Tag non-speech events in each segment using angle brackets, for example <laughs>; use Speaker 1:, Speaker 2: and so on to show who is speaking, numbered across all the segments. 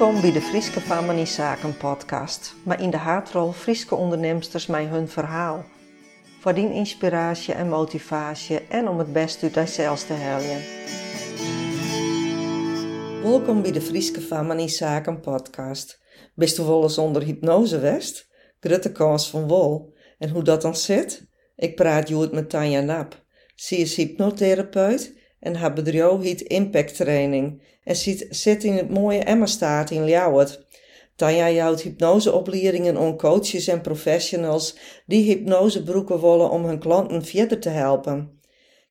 Speaker 1: Welkom bij de Frieske Family Zaken podcast, maar in de haartrol Frieske ondernemsters mij hun verhaal. Voor die inspiratie en motivatie en om het best uit zichzelf te helpen. Welkom bij de Frieske Family Zaken podcast. Bist u wel onder hypnose west? Grutte kans van wol. En hoe dat dan zit? Ik praat het met Tanja Nap. Ze is hypnotherapeut en haar bedrijf heet Impact Training en zit, zit in het mooie Emma-staat in Ljouwert. Tanja jouwt hypnoseopleidingen aan coaches en professionals die hypnosebroeken willen om hun klanten verder te helpen.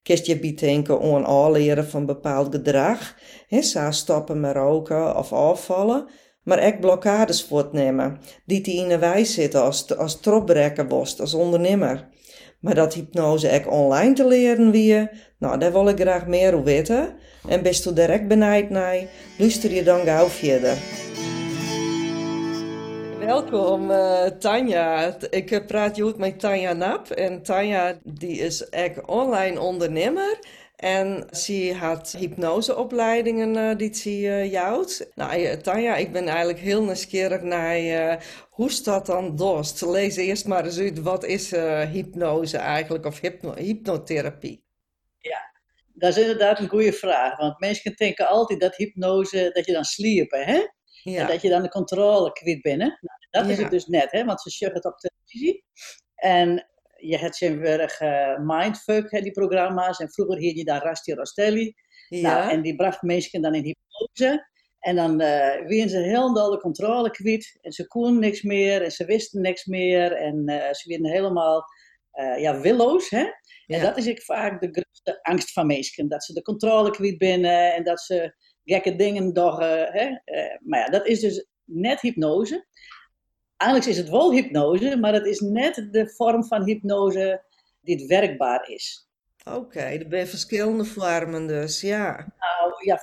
Speaker 1: Kist je bedenken aan aanleren van bepaald gedrag, he, zo stoppen met roken of afvallen, maar ook blokkades voortnemen, die die in de wijs zitten als, als tropbrekker worst, als ondernemer. Maar dat hypnose ook online te leren wie, nou, daar wil ik graag meer over weten. En best u direct benijd naar, luister je dan gauw verder. Welkom uh, Tanja. Ik praat je met Tanja Nap. En Tanja die is echt online ondernemer. En ze had hypnoseopleidingen uh, die ze uh, jouwt. Nou, Tanja, ik ben eigenlijk heel nieuwsgierig naar uh, hoe staat dan dost. Lees eerst maar eens uit, wat is hypnose eigenlijk of hypno hypnotherapie?
Speaker 2: Ja, dat is inderdaad een goede vraag. Want mensen denken altijd dat hypnose, dat je dan sliepen, hè? Ja. En dat je dan de controle kwijt bent, Nou, dat is het dus net, hè? Want ze het op televisie. En je hebt zijn werk uh, Mindfuck, hè, die programma's. En vroeger heette je daar Rasti Rostelli. Ja. Nou, en die bracht mensen dan in hypnose. En dan uh, werden ze helemaal de controle kwijt. En ze konden niks meer. En ze wisten niks meer. En uh, ze werden helemaal uh, ja, willoos. Hè? Ja. En dat is ik vaak de grootste angst van mensen. Dat ze de controle kwijt binnen. En dat ze gekke dingen doen. Hè? maar ja, dat is dus net hypnose eigenlijk is het wel hypnose, maar het is net de vorm van hypnose die werkbaar is.
Speaker 1: Oké, okay, er zijn verschillende vormen dus, ja.
Speaker 2: Nou ja,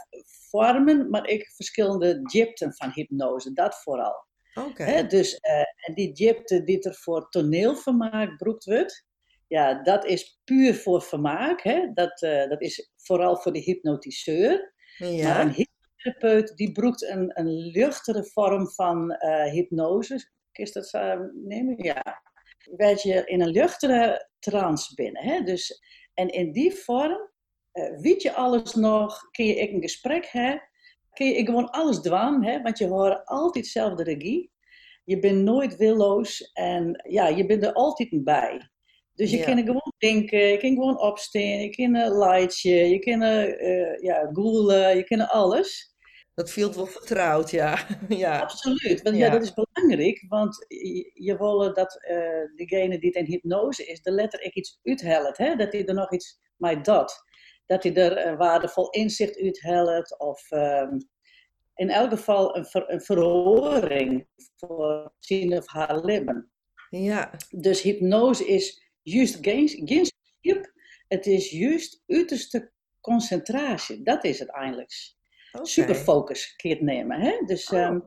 Speaker 2: vormen, maar ik verschillende diepten van hypnose, dat vooral. Oké. Dus uh, en die diepte die er voor toneelvermaak gebruikt wordt, ja, dat is puur voor vermaak. Hè? Dat, uh, dat is vooral voor de hypnotiseur. Ja. Maar een hypnotherapeut die broekt een, een luchtere vorm van uh, hypnose, is dat uh, nemen? Ja. Werd je in een luchtere trance binnen. Hè? Dus, en in die vorm, uh, weet je alles nog, kun je een gesprek hebben, kun je gewoon alles doen, hè? want je hoort altijd zelf de regie. Je bent nooit willoos en ja, je bent er altijd bij. Dus je ja. kan gewoon denken, je kan gewoon opstaan, je kan een lightje, je kan uh, ja, googlen, je kan alles.
Speaker 1: Dat viel wel vertrouwd, ja. <laughs> ja.
Speaker 2: Absoluut, want ja. dat is belangrijk, want je, je wil dat uh, degene die in hypnose is, de letter ik iets uithelt, hè? dat hij er nog iets mee doet. Dat hij er uh, waardevol inzicht uithelt, of um, in elk geval een, ver, een verhoring voor zijn of haar leven. Ja. Dus hypnose is juist geen, het is juist uiterste concentratie, dat is het eigenlijk. Okay. Superfocus kun je het nemen. Hè? Dus, oh. um,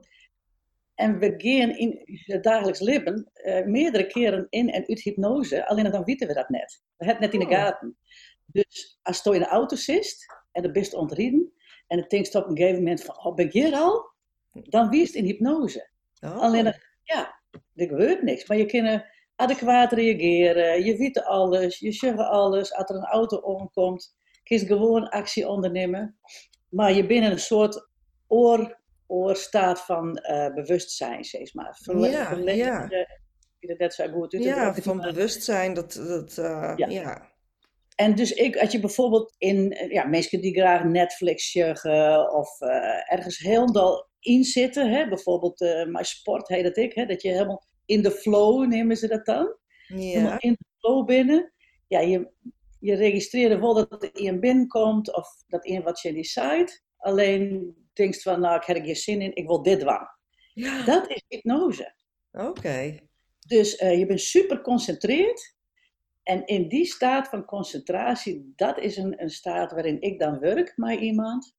Speaker 2: en we gaan in het dagelijks leven uh, meerdere keren in en uit hypnose, alleen dan weten we dat net. We hebben het net in de oh. gaten. Dus als je in de auto zit en de best ontrieden en het denkt op een gegeven moment van, oh, ben ik hier al? Dan wie is het in hypnose. Oh. Alleen, dan, ja, er gebeurt niks. Maar je kan adequaat reageren, je weet alles, je zegt alles. Als er een auto omkomt, kun je gewoon actie ondernemen. Maar je bent in een soort oor, oorstaat van uh, bewustzijn, zeg maar.
Speaker 1: Verle ja, van bewustzijn, dat, dat uh, ja. ja.
Speaker 2: En dus ik, als je bijvoorbeeld in, eh, ja, mensen die graag Netflix zeggen of uh, ergens helemaal in zitten, hè, bijvoorbeeld uh, mijn sport heet dat ik, hè, dat je helemaal in de flow, nemen ze dat dan? Ja. Helemaal in de flow binnen. Ja, je, je registreert wel dat er een binnenkomt of dat een wat je decide. Alleen denkt van, nou, ik heb er geen zin in, ik wil dit doen. Ja. Dat is hypnose.
Speaker 1: Oké.
Speaker 2: Dus uh, je bent super geconcentreerd. En in die staat van concentratie, dat is een, een staat waarin ik dan werk met iemand.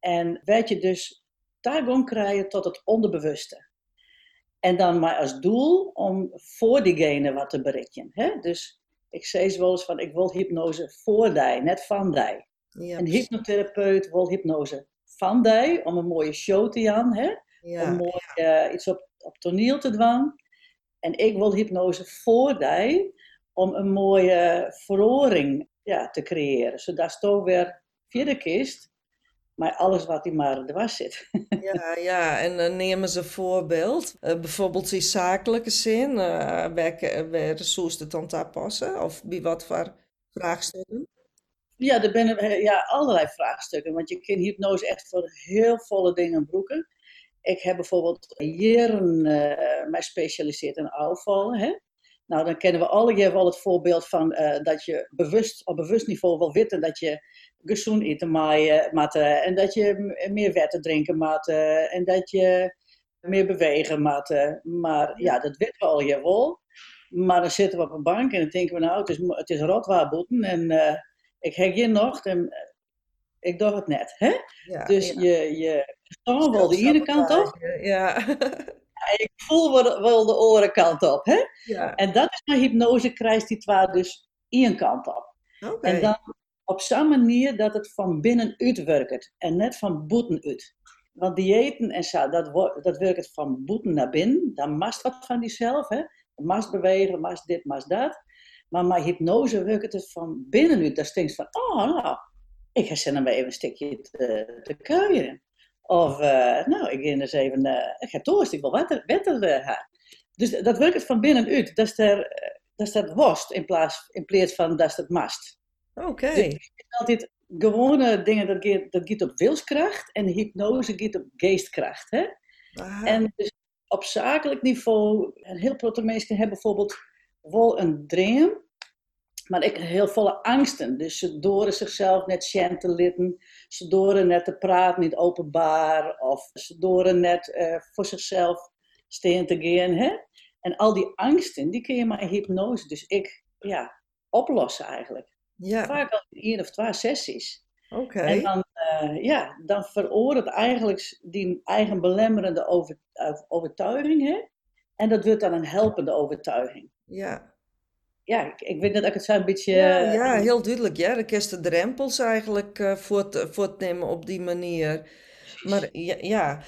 Speaker 2: En weet je dus daar krijgen tot het onderbewuste. En dan maar als doel om voor diegene wat te bereiken. Hè? Dus ik zei wel eens van, ik wil hypnose voor die, net van die. Een hypnotherapeut wil hypnose van die, om een mooie show te gaan. Hè? om mooi uh, iets op, op toneel te doen. En ik wil hypnose voor die om een mooie verhoring ja, te creëren. Zodat toch weer verder kist maar alles wat die maar dwars zit. <laughs>
Speaker 1: Ja, ja. en uh, nemen ze een voorbeeld. Uh, bijvoorbeeld in zakelijke zin, uh, waar zoest het dan daar passen? Of bij wat voor vraagstukken?
Speaker 2: Ja, er zijn ja, allerlei vraagstukken. Want je kunt hypnose echt voor heel volle dingen broeken. Ik heb bijvoorbeeld jaren mij specialiseerd in afvallen. Hè? Nou, dan kennen we alle wel het voorbeeld van dat je bewust, op bewust niveau wil weten dat je gezond eten maten en dat je meer water drinken maten en dat je meer bewegen maten. Maar ja, dat weten we al je wel. Maar dan zitten we op een bank en dan denken we nou, het is, het is rotwaarboeten en uh, ik heb hier nog en eh, ik doe het net. Hè? Ja, dus ja. je, je wel de ene kant op.
Speaker 1: Ja. <laughs>
Speaker 2: en ik voel wel, de andere kant op. Hè? Ja. En dat is mijn hypnose, krijgt die twee dus één kant op.
Speaker 1: Okay.
Speaker 2: En dan op zo'n manier dat het van binnenuit werkt en net van uit. Want diëten en zo, dat, dat werkt van boeten naar binnen. Dan mast wat van diezelf, hè. Mast bewegen, mast dit, mast dat. Maar met hypnose werkt het van binnenuit. Dat stinkt van, oh nou, ik ga zin maar even een stukje te, te kuieren. Of, uh, nou, ik ga eens even, uh, ik ga toast, ik wil uh, Dus dat werkt van binnenuit. Dat is, er, dat is dat worst in plaats, in plaats van dat is het mast.
Speaker 1: Oké. Okay.
Speaker 2: Dus altijd gewone dingen, dat gaat, dat gaat op wilskracht en hypnose gaat op geestkracht. Hè? En dus op zakelijk niveau, een heel mensen hebben bijvoorbeeld wel een droom, maar ik heel volle angsten. Dus ze doren zichzelf net shen te litten, ze doren net te praten, niet openbaar, of ze doren net uh, voor zichzelf steen te gaan. Hè? En al die angsten, die kun je maar in hypnose, dus ik, ja, oplossen eigenlijk.
Speaker 1: Ja.
Speaker 2: Vaak al in één of twee sessies.
Speaker 1: Oké.
Speaker 2: En dan, uh, ja, dan veroordeelt eigenlijk die eigen belemmerende over, overtuiging. Hè? En dat wordt dan een helpende overtuiging.
Speaker 1: Ja.
Speaker 2: Ja, ik, ik weet dat ik het zo een beetje...
Speaker 1: Ja, ja heel duidelijk. Ja, de drempels eigenlijk uh, voor, nemen op die manier. Maar ja, ja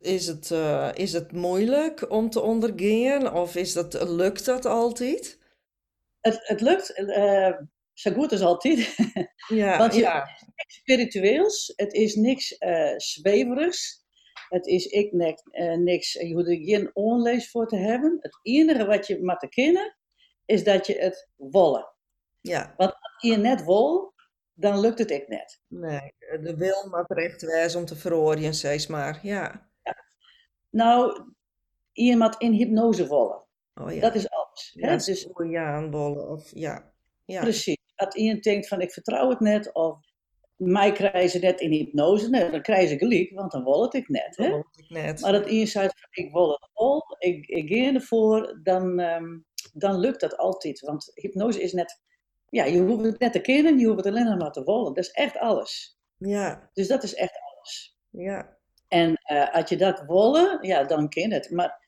Speaker 1: is, het, uh, is het moeilijk om te ondergaan? Of is dat, lukt dat altijd?
Speaker 2: Het, het lukt zo goed als altijd. <laughs>
Speaker 1: Ja,
Speaker 2: Want
Speaker 1: ja.
Speaker 2: het is niks spiritueels, het is niks uh, zweverigs. Het is ik niks, uh, niks, je hoeft er geen onlees voor te hebben. Het enige wat je moet kennen, is dat je het wollen.
Speaker 1: Ja.
Speaker 2: Want als je net wil, dan lukt het ik net.
Speaker 1: Nee, de wil maar recht wijs om te verhoren, zeg maar. Ja.
Speaker 2: ja. Nou, iemand in hypnose wollen.
Speaker 1: Oh, ja.
Speaker 2: Dat is alles.
Speaker 1: Ja,
Speaker 2: hè?
Speaker 1: Dus, ja, aanbollen of ja. ja.
Speaker 2: Precies dat iemand denkt van ik vertrouw het net, of mij krijgen ze net in hypnose, nee, dan krijgen ze gelijk, want dan wil het ik net. Hè?
Speaker 1: Ik net.
Speaker 2: Maar dat iemand zegt van ik wil het al, ik, ik ga ervoor, dan, um, dan lukt dat altijd. Want hypnose is net, ja, je hoeft het net te kennen, je hoeft het alleen maar te willen. Dat is echt alles.
Speaker 1: Ja.
Speaker 2: Dus dat is echt alles.
Speaker 1: Ja.
Speaker 2: En uh, als je dat willen, ja, dan ken het. Maar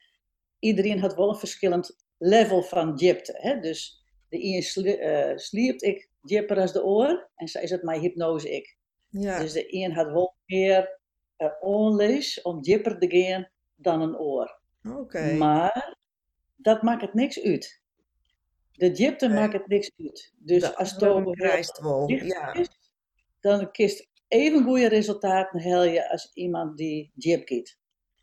Speaker 2: iedereen had wel een verschillend level van diepte. Hè? Dus de een sli uh, sliept ik dieper als de oor en zo is het mijn hypnose ik.
Speaker 1: Ja.
Speaker 2: Dus de een had wel meer uh, onlees om dieper te gaan dan een oor.
Speaker 1: Oké.
Speaker 2: Maar dat maakt het niks uit. De diepte maakt het niks uit. Dus
Speaker 1: dat,
Speaker 2: als het wel
Speaker 1: ja.
Speaker 2: is, dan kist even goede resultaten hel je als iemand die diep gaat.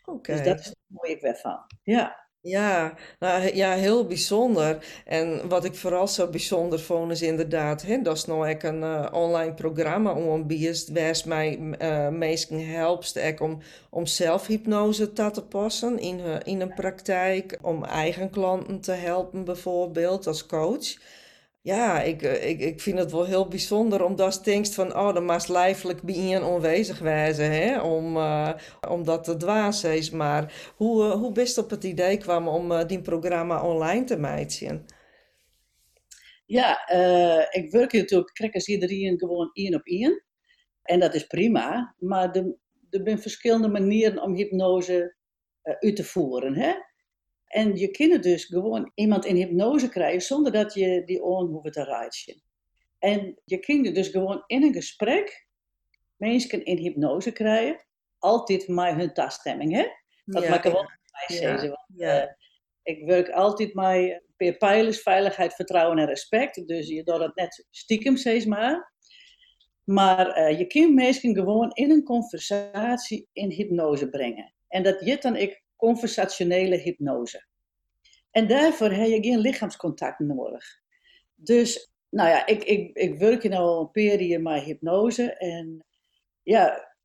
Speaker 1: Oké.
Speaker 2: Dus dat is er mooi weer van. Ja.
Speaker 1: Ja, nou, ja, heel bijzonder. En wat ik vooral zo bijzonder vond is inderdaad, hè, dat is nou een uh, online programma om biest, wijs mij uh, mensen helpt om, om zelfhypnose te, te passen in, uh, in een praktijk, om eigen klanten te helpen bijvoorbeeld als coach. Ja, ik, ik, ik vind het wel heel bijzonder omdat je denkt van, oh, dan mag lijfelijk bij onwezig wijzen, hè, om, uh, om dat te dwaas is. Maar hoe, uh, hoe best op het idee kwam om uh, die programma online te maken?
Speaker 2: Ja, ik werk natuurlijk, krijg als iedereen gewoon één op één. En dat is prima, maar er zijn verschillende manieren om hypnose uit te voeren, hè. En je kunt dus gewoon iemand in hypnose krijgen zonder dat je die oren hoeft te rijden. En je kunt dus gewoon in een gesprek mensen in hypnose krijgen, altijd met hun taststemming. Hè? Dat
Speaker 1: Ja,
Speaker 2: maakt wel
Speaker 1: ja,
Speaker 2: mij
Speaker 1: ja.
Speaker 2: Want,
Speaker 1: ja.
Speaker 2: eh, ik werk altijd met pijlers, veiligheid, vertrouwen en respect. Dus je doet het net stiekem, zeg maar. Maar eh, je kunt mensen gewoon in een conversatie in hypnose brengen. En dat heet dan ik conversationele hypnose. En daarvoor heb je geen lichaamscontact nodig. Dus, nou ja, ik, ik, ik werk nu al een periode met hypnose. En ja,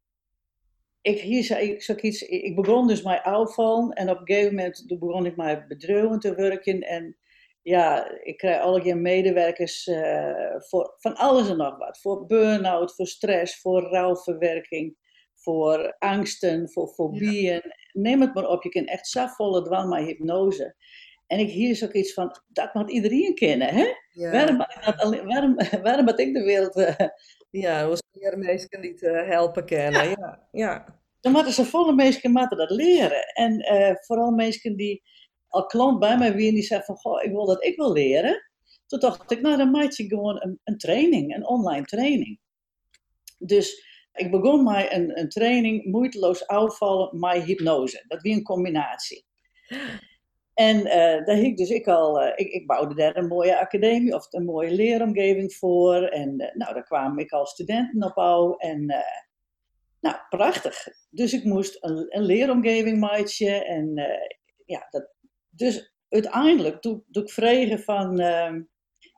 Speaker 2: ik, hier ik, zag iets, ik begon dus met afval. En op een gegeven moment begon ik met bedrijven te werken. En ja, ik krijg allerlei medewerkers eh, voor van alles en nog wat. Voor burn-out, voor stress, voor rouwverwerking, voor angsten, voor fobieën. Neem het maar op, je kunt echt safvolle dwang met hypnose. En ik hier is ook iets van, dat moet iedereen kennen, hè?
Speaker 1: Ja.
Speaker 2: Waarom, dat waarom, <laughs> waarom moet ik de wereld... eh,
Speaker 1: Ja, er was meer mensen die te helpen kennen. Ja, ja.
Speaker 2: dan moeten ze volle mensen moeten dat leren. En eh, vooral mensen die al klant bij mij weer die zeggen van, goh, ik wil dat ik wil leren. Toen dacht ik, nou dan maak je gewoon een, een training, een online training. Dus ik begon met een, een training, moeiteloos afvallen, met hypnose. Dat weer een combinatie. En eh, daar ik dus ik al, eh, ik, ik bouwde daar een mooie academie of een mooie leeromgeving voor. En eh, nou, daar kwamen ik als studenten op al. En nou, prachtig. Dus ik moest een, een leeromgeving maken. En ja, dat, dus uiteindelijk toen ik vregen van, ehm,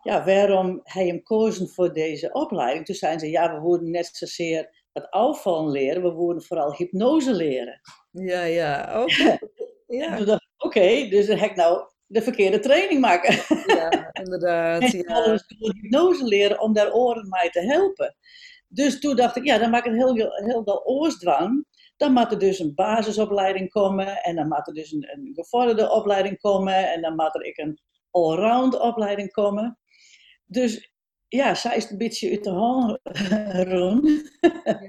Speaker 2: ja, waarom hij hem kozen voor deze opleiding. Toen zeiden ze, ja, we worden net zozeer het afvallen leren, we worden vooral hypnose leren.
Speaker 1: Ja, ja, oké.
Speaker 2: En <laughs>
Speaker 1: Ja,
Speaker 2: toen dacht ik, oké, dus dan heb ik nou de verkeerde training maken.
Speaker 1: ja, inderdaad. <laughs>
Speaker 2: En
Speaker 1: Ja.
Speaker 2: dus hypnose leren om daar oren mij te helpen. Dus toen dacht ik, ja, dan maak ik heel, veel- heel veel oorsdwang. Dan moet er dus een basisopleiding komen. En dan moet er dus een, een gevorderde opleiding komen. En dan moet er ik een allround opleiding komen. Dus ja, zij is een beetje uit de hand.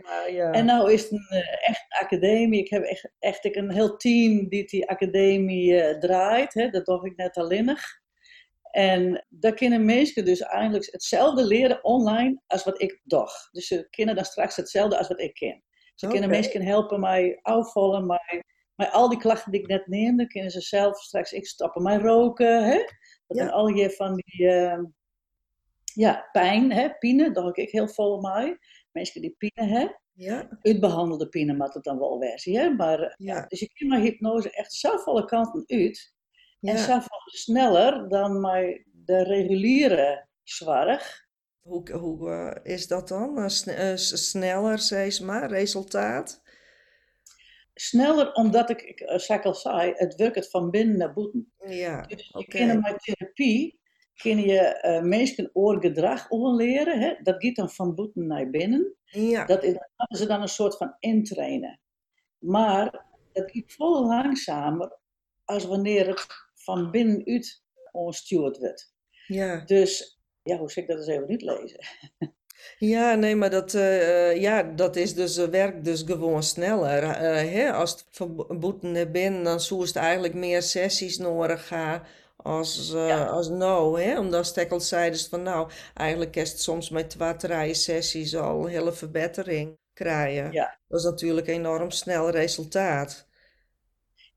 Speaker 1: Ja, ja.
Speaker 2: En nou is het een eh, echt academie. Ik heb echt, echt ik een heel team die die academie eh, draait. Hè. Dat doe ik net alleenig. En daar kunnen mensen dus eigenlijk hetzelfde leren online als wat ik doe. Dus ze kunnen dan straks hetzelfde als wat ik ken. Ze kunnen mensen helpen mij afvallen, mij, mij al die klachten die ik net neemde, kunnen ze zelf straks ik stoppen. Mij roken, hè? Dat
Speaker 1: Ja.
Speaker 2: zijn al je van die eh, ja, pijn, hè? Pine, dat ik heel vol mij. Mensen die pine hebben
Speaker 1: Ja,
Speaker 2: uitbehandelde pinnen moet het dan wel wezen. Hè? Maar, eh,
Speaker 1: Ja.
Speaker 2: Dus je kunt met hypnose echt zelf alle kanten uit. En zelf sneller dan met de reguliere zorg.
Speaker 1: Hoe, hoe eh, is dat dan? Eh, sne- sneller, zeg maar, resultaat?
Speaker 2: Sneller omdat ik, zoals ik al zei, het werkt van binnen naar buiten.
Speaker 1: Ja,
Speaker 2: Dus je
Speaker 1: oké.
Speaker 2: kunt met therapie kun je eh mensen oorgedrag leren. Hè? Dat gaat dan van buiten naar binnen.
Speaker 1: Ja,
Speaker 2: Dat is, dat is dan een soort van intrainen. Maar het gaat veel langzamer als wanneer het van binnenuit onstuurd wordt.
Speaker 1: ja.
Speaker 2: Dus, ja, hoe zeg ik dat eens even niet lezen? <laughs>
Speaker 1: Ja, nee, maar dat, eh, eh, ja, dat is dus, eh, werkt dus gewoon sneller. Hè? Als het verboeten naar binnen, dan zou het eigenlijk meer sessies nodig gaan als, eh,
Speaker 2: Ja.
Speaker 1: als nou. Hè? Omdat Stekkel zei dus van nou, eigenlijk is het soms met twee, drie sessies al een hele verbetering krijgen.
Speaker 2: Ja.
Speaker 1: Dat is natuurlijk een enorm snel resultaat.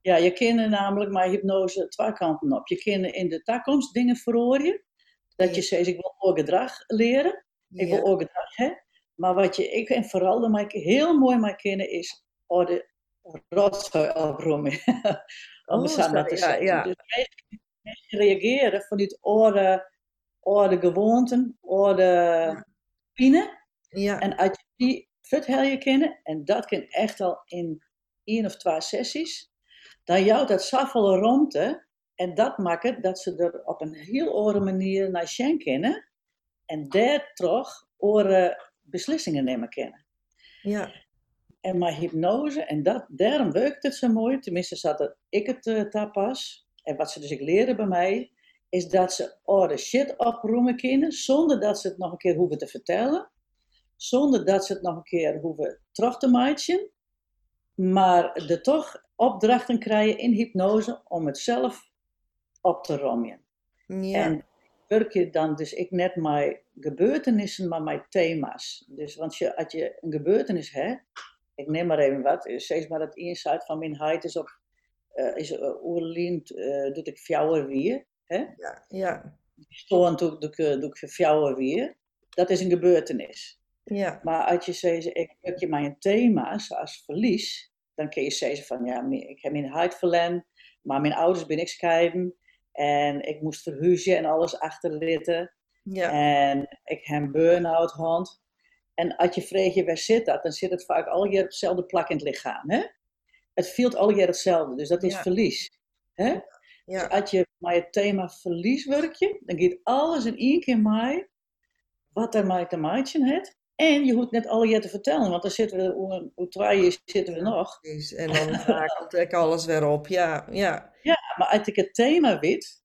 Speaker 2: Ja, je kan namelijk met hypnose twee kanten op. Je kan in de toekomst dingen verhoren. Dat je zegt, ik wil oorgedrag leren. Ik wil oorgedrag hebben. Maar wat je, ik en vooral dat ik heel mooi maar kennen is, oh, de rotzooi opruimen. <laughs> Om
Speaker 1: Oh,
Speaker 2: samen te
Speaker 1: ja,
Speaker 2: zeggen.
Speaker 1: ja.
Speaker 2: Dus mensen- reageren vanuit oude, oude gewoonten, oude pine.
Speaker 1: Ja,
Speaker 2: En als je die vertel je kennen, en dat kan echt al in één of twee sessies, dan jouwt dat zoveel ruimte. En dat maakt het dat ze er op een heel andere manier naar zien kennen. En daar toch andere beslissingen nemen kennen.
Speaker 1: ja,
Speaker 2: En maar hypnose, en dat, daarom werkt het zo mooi, tenminste zat ik het uh, tapas. En wat ze dus ik leren bij mij, is dat ze oude shit oproemen kunnen, zonder dat ze het nog een keer hoeven te vertellen. Zonder dat ze het nog een keer hoeven terug te maken. Maar er toch opdrachten krijgen in hypnose om het zelf op te rommen.
Speaker 1: ja,
Speaker 2: En werk je dan dus ik net met gebeurtenissen, maar met thema's. Dus want je, als je een gebeurtenis hebt, ik neem maar even wat, steeds maar dat insight van mijn huid is op uh, is oerlien, uh, doet ik fjouwer weer. Hè?
Speaker 1: Ja, ja.
Speaker 2: Stoon doe, doe, ik fjouwer weer. Dat is een gebeurtenis.
Speaker 1: Ja.
Speaker 2: Maar als je zegt, ik heb je mijn thema, zoals verlies, dan kun je zeggen van, ja, ik heb mijn huid verlend, maar mijn ouders ben ik scheiden en ik moest verhuizen en alles achterlaten.
Speaker 1: Ja.
Speaker 2: En ik heb een burn-out hand. En als je vraagt je waar zit dat, dan zit het vaak al op hetzelfde plak in het lichaam. Hè? Het voelt al jaar hetzelfde, dus dat is
Speaker 1: Ja.
Speaker 2: verlies. Hè? Dus
Speaker 1: Ja.
Speaker 2: als je met het thema verlies werkt, dan gaat alles in één keer mee wat er mee te maken heeft. En je hoeft net al jaar te vertellen, want dan zitten we, hoe, hoe twee jaar zitten we nog.
Speaker 1: Precies. En dan <laughs> rakelt ik alles weer op. Ja, ja.
Speaker 2: Maar als ik het thema weet,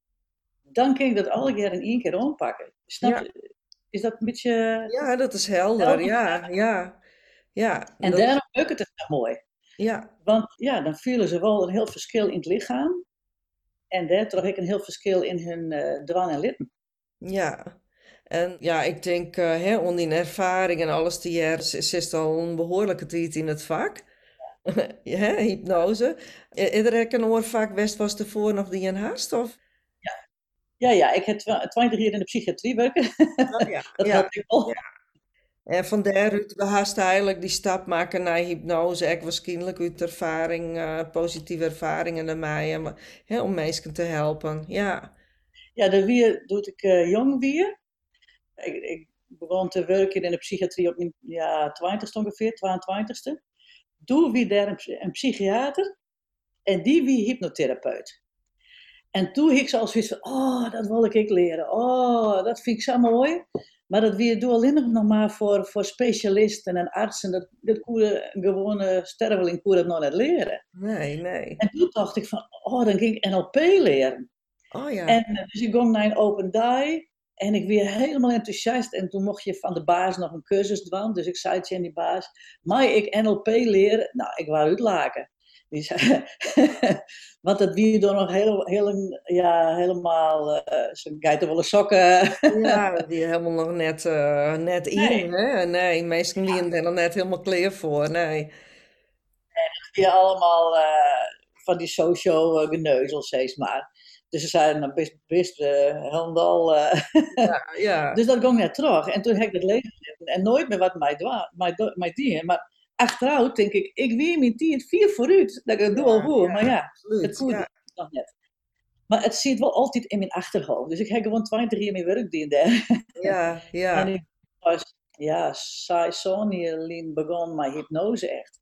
Speaker 2: dan kun ik dat alle jaar in één keer aanpakken. Snap
Speaker 1: Ja.
Speaker 2: je? Is dat een beetje...
Speaker 1: Ja, dat is helder.
Speaker 2: Helder,
Speaker 1: Ja, ja. Ja,
Speaker 2: En
Speaker 1: dat-
Speaker 2: daarom lukt het zo mooi.
Speaker 1: Ja,
Speaker 2: Want ja, dan voelen ze wel een heel verschil in het lichaam. En daar toch ik een heel verschil in hun dwang en litten.
Speaker 1: ja. En ja, ik denk, eh hè, om die ervaring en alles te jaren, is is al een behoorlijke tijd in het vak. <laughs> hè, hypnose. I- Is er ook een oorvak West was tevoren nog die een haast? Of?
Speaker 2: Ja, ja, ik heb 20 jaar in de psychiatrie werken.
Speaker 1: Oh, ja. <laughs>
Speaker 2: Dat
Speaker 1: ja.
Speaker 2: helpt ik wel.
Speaker 1: En van daaruit we haast eigenlijk die stap maken naar hypnose. Ik waarschijnlijk uit ervaring, eh, positieve ervaringen naar mij, eh, om mensen te helpen. Ja,
Speaker 2: Ja, de weer doe ik eh, jong weer. Ik, ik begon te werken in de psychiatrie op mijn ja, 20ste ongeveer, 22ste. Doe wie daar een, psy- een psychiater en die wie hypnotherapeut. En toen ik zoals van, oh, dat wil ik leren. Oh, dat vind ik zo mooi. Maar dat weer doe alleen nog maar voor, voor specialisten en artsen. Dat, dat een gewone sterveling koe dat nog net leren.
Speaker 1: nee, nee.
Speaker 2: En toen dacht ik van, oh, dan ging ik NLP leren.
Speaker 1: Oh ja.
Speaker 2: En eh, dus ik ging naar een open day en ik weer helemaal enthousiast. En toen mocht je van de baas nog een cursus doen. Dus ik zei tegen die baas, mag ik NLP leren? Nou, ik wou uitlaken. Die zei, <laughs> want dat door nog heel, heel, ja, helemaal, uh, ze geit er wel een sokken.
Speaker 1: Ja, <laughs> die helemaal nog net, eh, net in,
Speaker 2: Nee.
Speaker 1: hè? Nee, meesten die er nog net helemaal klaar voor, nee.
Speaker 2: die allemaal eh, van die socio-geneuzel, zeg maar. Dus ze zeiden, nou, best, best eh, helemaal... eh,
Speaker 1: Ja, <laughs> ja.
Speaker 2: Dus dat ging net terug. En toen heb ik het lezen en nooit meer wat mij dwa- mij mij. Maar achteraf denk ik, ik wie mijn tien vier vooruit. Dat ik het doe al
Speaker 1: ja,
Speaker 2: Maar ja, het
Speaker 1: Ja,
Speaker 2: nog net. Maar het zit wel altijd in mijn achterhoofd. Dus ik heb gewoon 20 jaar mijn werk gedaan daar.
Speaker 1: ja,
Speaker 2: En
Speaker 1: ja.
Speaker 2: ik was, ja, saai Lien begon mijn hypnose echt.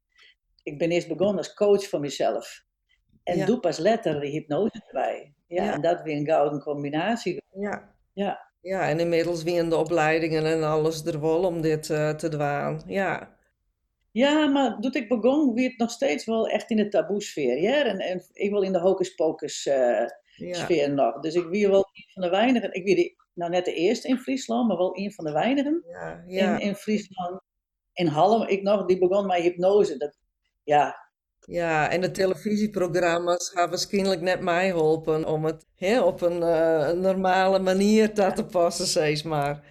Speaker 2: Ik ben eerst begonnen als coach voor mezelf. En
Speaker 1: Ja.
Speaker 2: doe pas later de hypnose erbij. Ja,
Speaker 1: Ja.
Speaker 2: en dat weer een gouden combinatie.
Speaker 1: Ja.
Speaker 2: Ja.
Speaker 1: Ja, en inmiddels weer de opleidingen en alles er wel om dit eh, te doen. Ja,
Speaker 2: Ja, maar doet ik begon, wie het nog steeds wel echt in de taboe-sfeer. Ja? En, en ik wil in de hocus-pocus-sfeer
Speaker 1: ja,
Speaker 2: nog. Dus ik wie wel een van de weinigen. Ik wie nou net de eerste in Friesland, maar wel een van de weinigen in, in Friesland. In Halm, ik nog, die begon met hypnose. Dat, ja,
Speaker 1: Ja, en de televisieprogramma's gaan waarschijnlijk net mij helpen om het hè, op een eh, normale manier te te passen, zeg maar.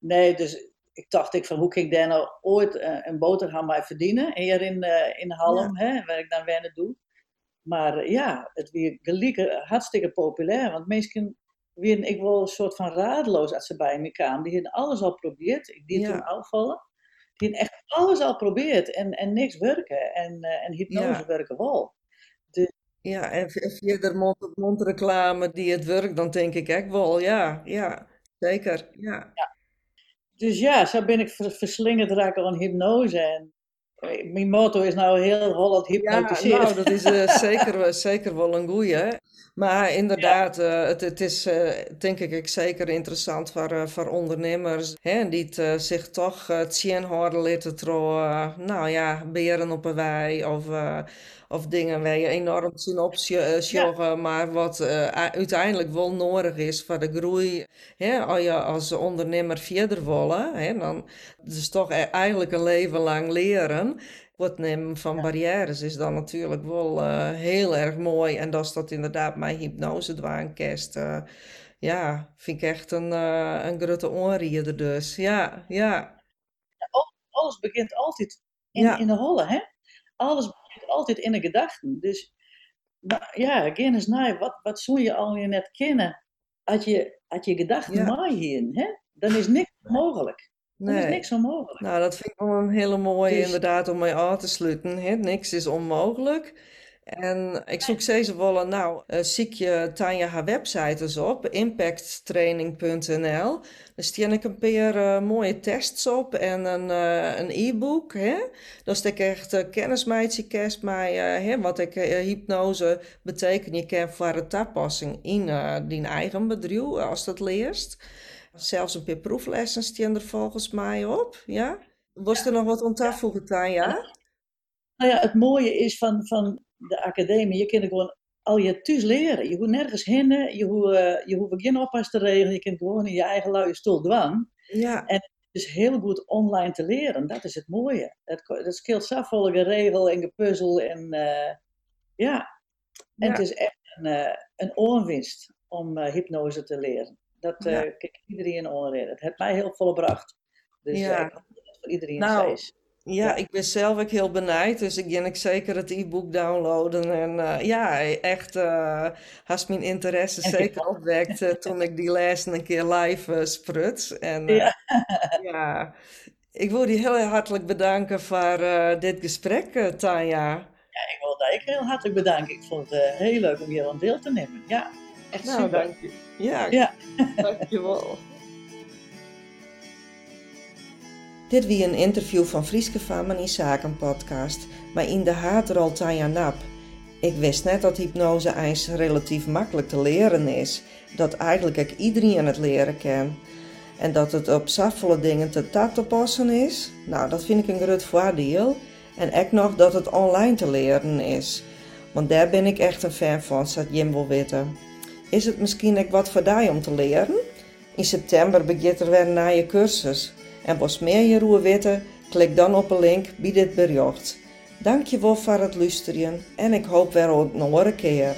Speaker 2: nee, dus ik dacht ik van hoe kan ik daar nou ooit eh, een boterham bij verdienen? Hier in, eh, in Halm, hè, waar ik dan wennen doe. Maar eh, ja, het weer gelijk hartstikke populair. Want mensen werden ik wel een soort van radeloos als ze bij me kwamen. Die hadden alles al geprobeerd. Ik die
Speaker 1: Ja.
Speaker 2: toen afvallen. Die hadden echt alles al geprobeerd en, en niks werken. En, en hypnose
Speaker 1: Ja.
Speaker 2: werken wel.
Speaker 1: Ja, en v- via de mond-op-mond reclame die het werkt, dan denk ik echt wel, ja, ja, zeker, ja.
Speaker 2: Dus ja, zo ben ik ver- verslingerd raken aan hypnose. En eh, mijn motto is nou heel Holland
Speaker 1: Ja,
Speaker 2: hypnotiseerd.
Speaker 1: nou, dat is eh, <laughs> zeker, wel- zeker wel een goeie. hè. Maar inderdaad, eh, het, het is eh, denk ik zeker interessant voor, eh, voor ondernemers hè, die het, eh, zich toch uh, tien houden laten trouw, eh, nou ja, beren op een wei of, eh, of dingen waar je enorm zien opsjoggen, maar wat eh, uiteindelijk wel nodig is voor de groei. Hè, als je als ondernemer verder willen, hè, dan is toch e- eigenlijk een leven lang leren. Het nemen van barrières is dan natuurlijk wel eh, heel erg mooi. En dat is dat inderdaad mijn hypnose dwaankest. eh ja, vind ik echt een, eh, een grote onrieder dus. Ja, ja,
Speaker 2: Alles begint altijd in,
Speaker 1: Ja.
Speaker 2: in de holle, hè? Alles begint altijd in de gedachten. Dus ja, geen eens naar, wat, wat zou je al je net kennen? Als je, als je gedachten
Speaker 1: Ja.
Speaker 2: ja. hier, hè? dan is niks mogelijk. Dan is
Speaker 1: Nee.
Speaker 2: niks onmogelijk.
Speaker 1: Nou, dat vind ik wel een hele mooie
Speaker 2: Dus-
Speaker 1: inderdaad om mee aan te sluiten. Hè? Niks is onmogelijk. En ik zoek steeds wel, nou, eh zie je Tanja haar website eens op, impacttraining.nl. Daar staan ik een paar eh, mooie tests op en een, eh, een e-book. Daar stek ik echt uh, mij, hè, wat ik hypnose betekent. Je kan voor de toepassing in die eigen bedrijf, als dat leerst. Zelfs een paar proeflessen staan er volgens mij op, ja? Was er nog wat voegen, Tanja?
Speaker 2: Nou ja, het mooie is van, van de academie, je kunt gewoon al je thuis leren. Je hoeft nergens heen, je hoeft, eh, je hoeft geen oppas te regelen, je kunt gewoon in je eigen luie stoel dwang.
Speaker 1: Ja,
Speaker 2: Het is heel goed online te leren, dat is het mooie. Het, ko- het scheelt zoveel geregel en gepuzzel en eh, ja. En
Speaker 1: Ja.
Speaker 2: het is echt een, eh, een oorwinst om hypnose te leren. Dat
Speaker 1: Ja.
Speaker 2: kan iedereen onreden. Het heeft mij heel veel gebracht. Dus
Speaker 1: Ja.
Speaker 2: ik hoop dat het voor iedereen
Speaker 1: Nou,
Speaker 2: is.
Speaker 1: Ja,
Speaker 2: Ja.
Speaker 1: ik ben zelf ook heel benijd, dus ik ga ik zeker het e-book downloaden. En eh, ja, echt, has mijn interesse zeker opwekt eh, toen ik die les een keer live eh sprut. En
Speaker 2: Ja. <laughs>
Speaker 1: ja, ik wil je heel hartelijk bedanken voor dit gesprek, Tanja.
Speaker 2: Ik wil dat ik heel hartelijk bedanken. Ik vond het heel leuk om hier aan deel te nemen. Ja, echt
Speaker 1: Nou,
Speaker 2: super.
Speaker 1: dank je. Ja,
Speaker 2: Ja.
Speaker 1: dankjewel. Dit wie een interview van Frieske van in Zaken podcast, maar in de haatrol Tanja Nap. Ik wist net dat hypnose eens relatief makkelijk te leren is, dat eigenlijk ook iedereen het leren kan. En dat het op zoveel dingen te tat te passen is, nou dat vind ik een groot voordeel. En ook nog dat het online te leren is. Want daar ben ik echt een fan van, zat Jim wil weten. Is het misschien ook wat voor jou om te leren? In september begint er weer een nieuwe cursus. En als meer je roer weten, klik dan op een link bij dit bericht. Dankjewel voor het luisteren en ik hoop weer op een andere keer.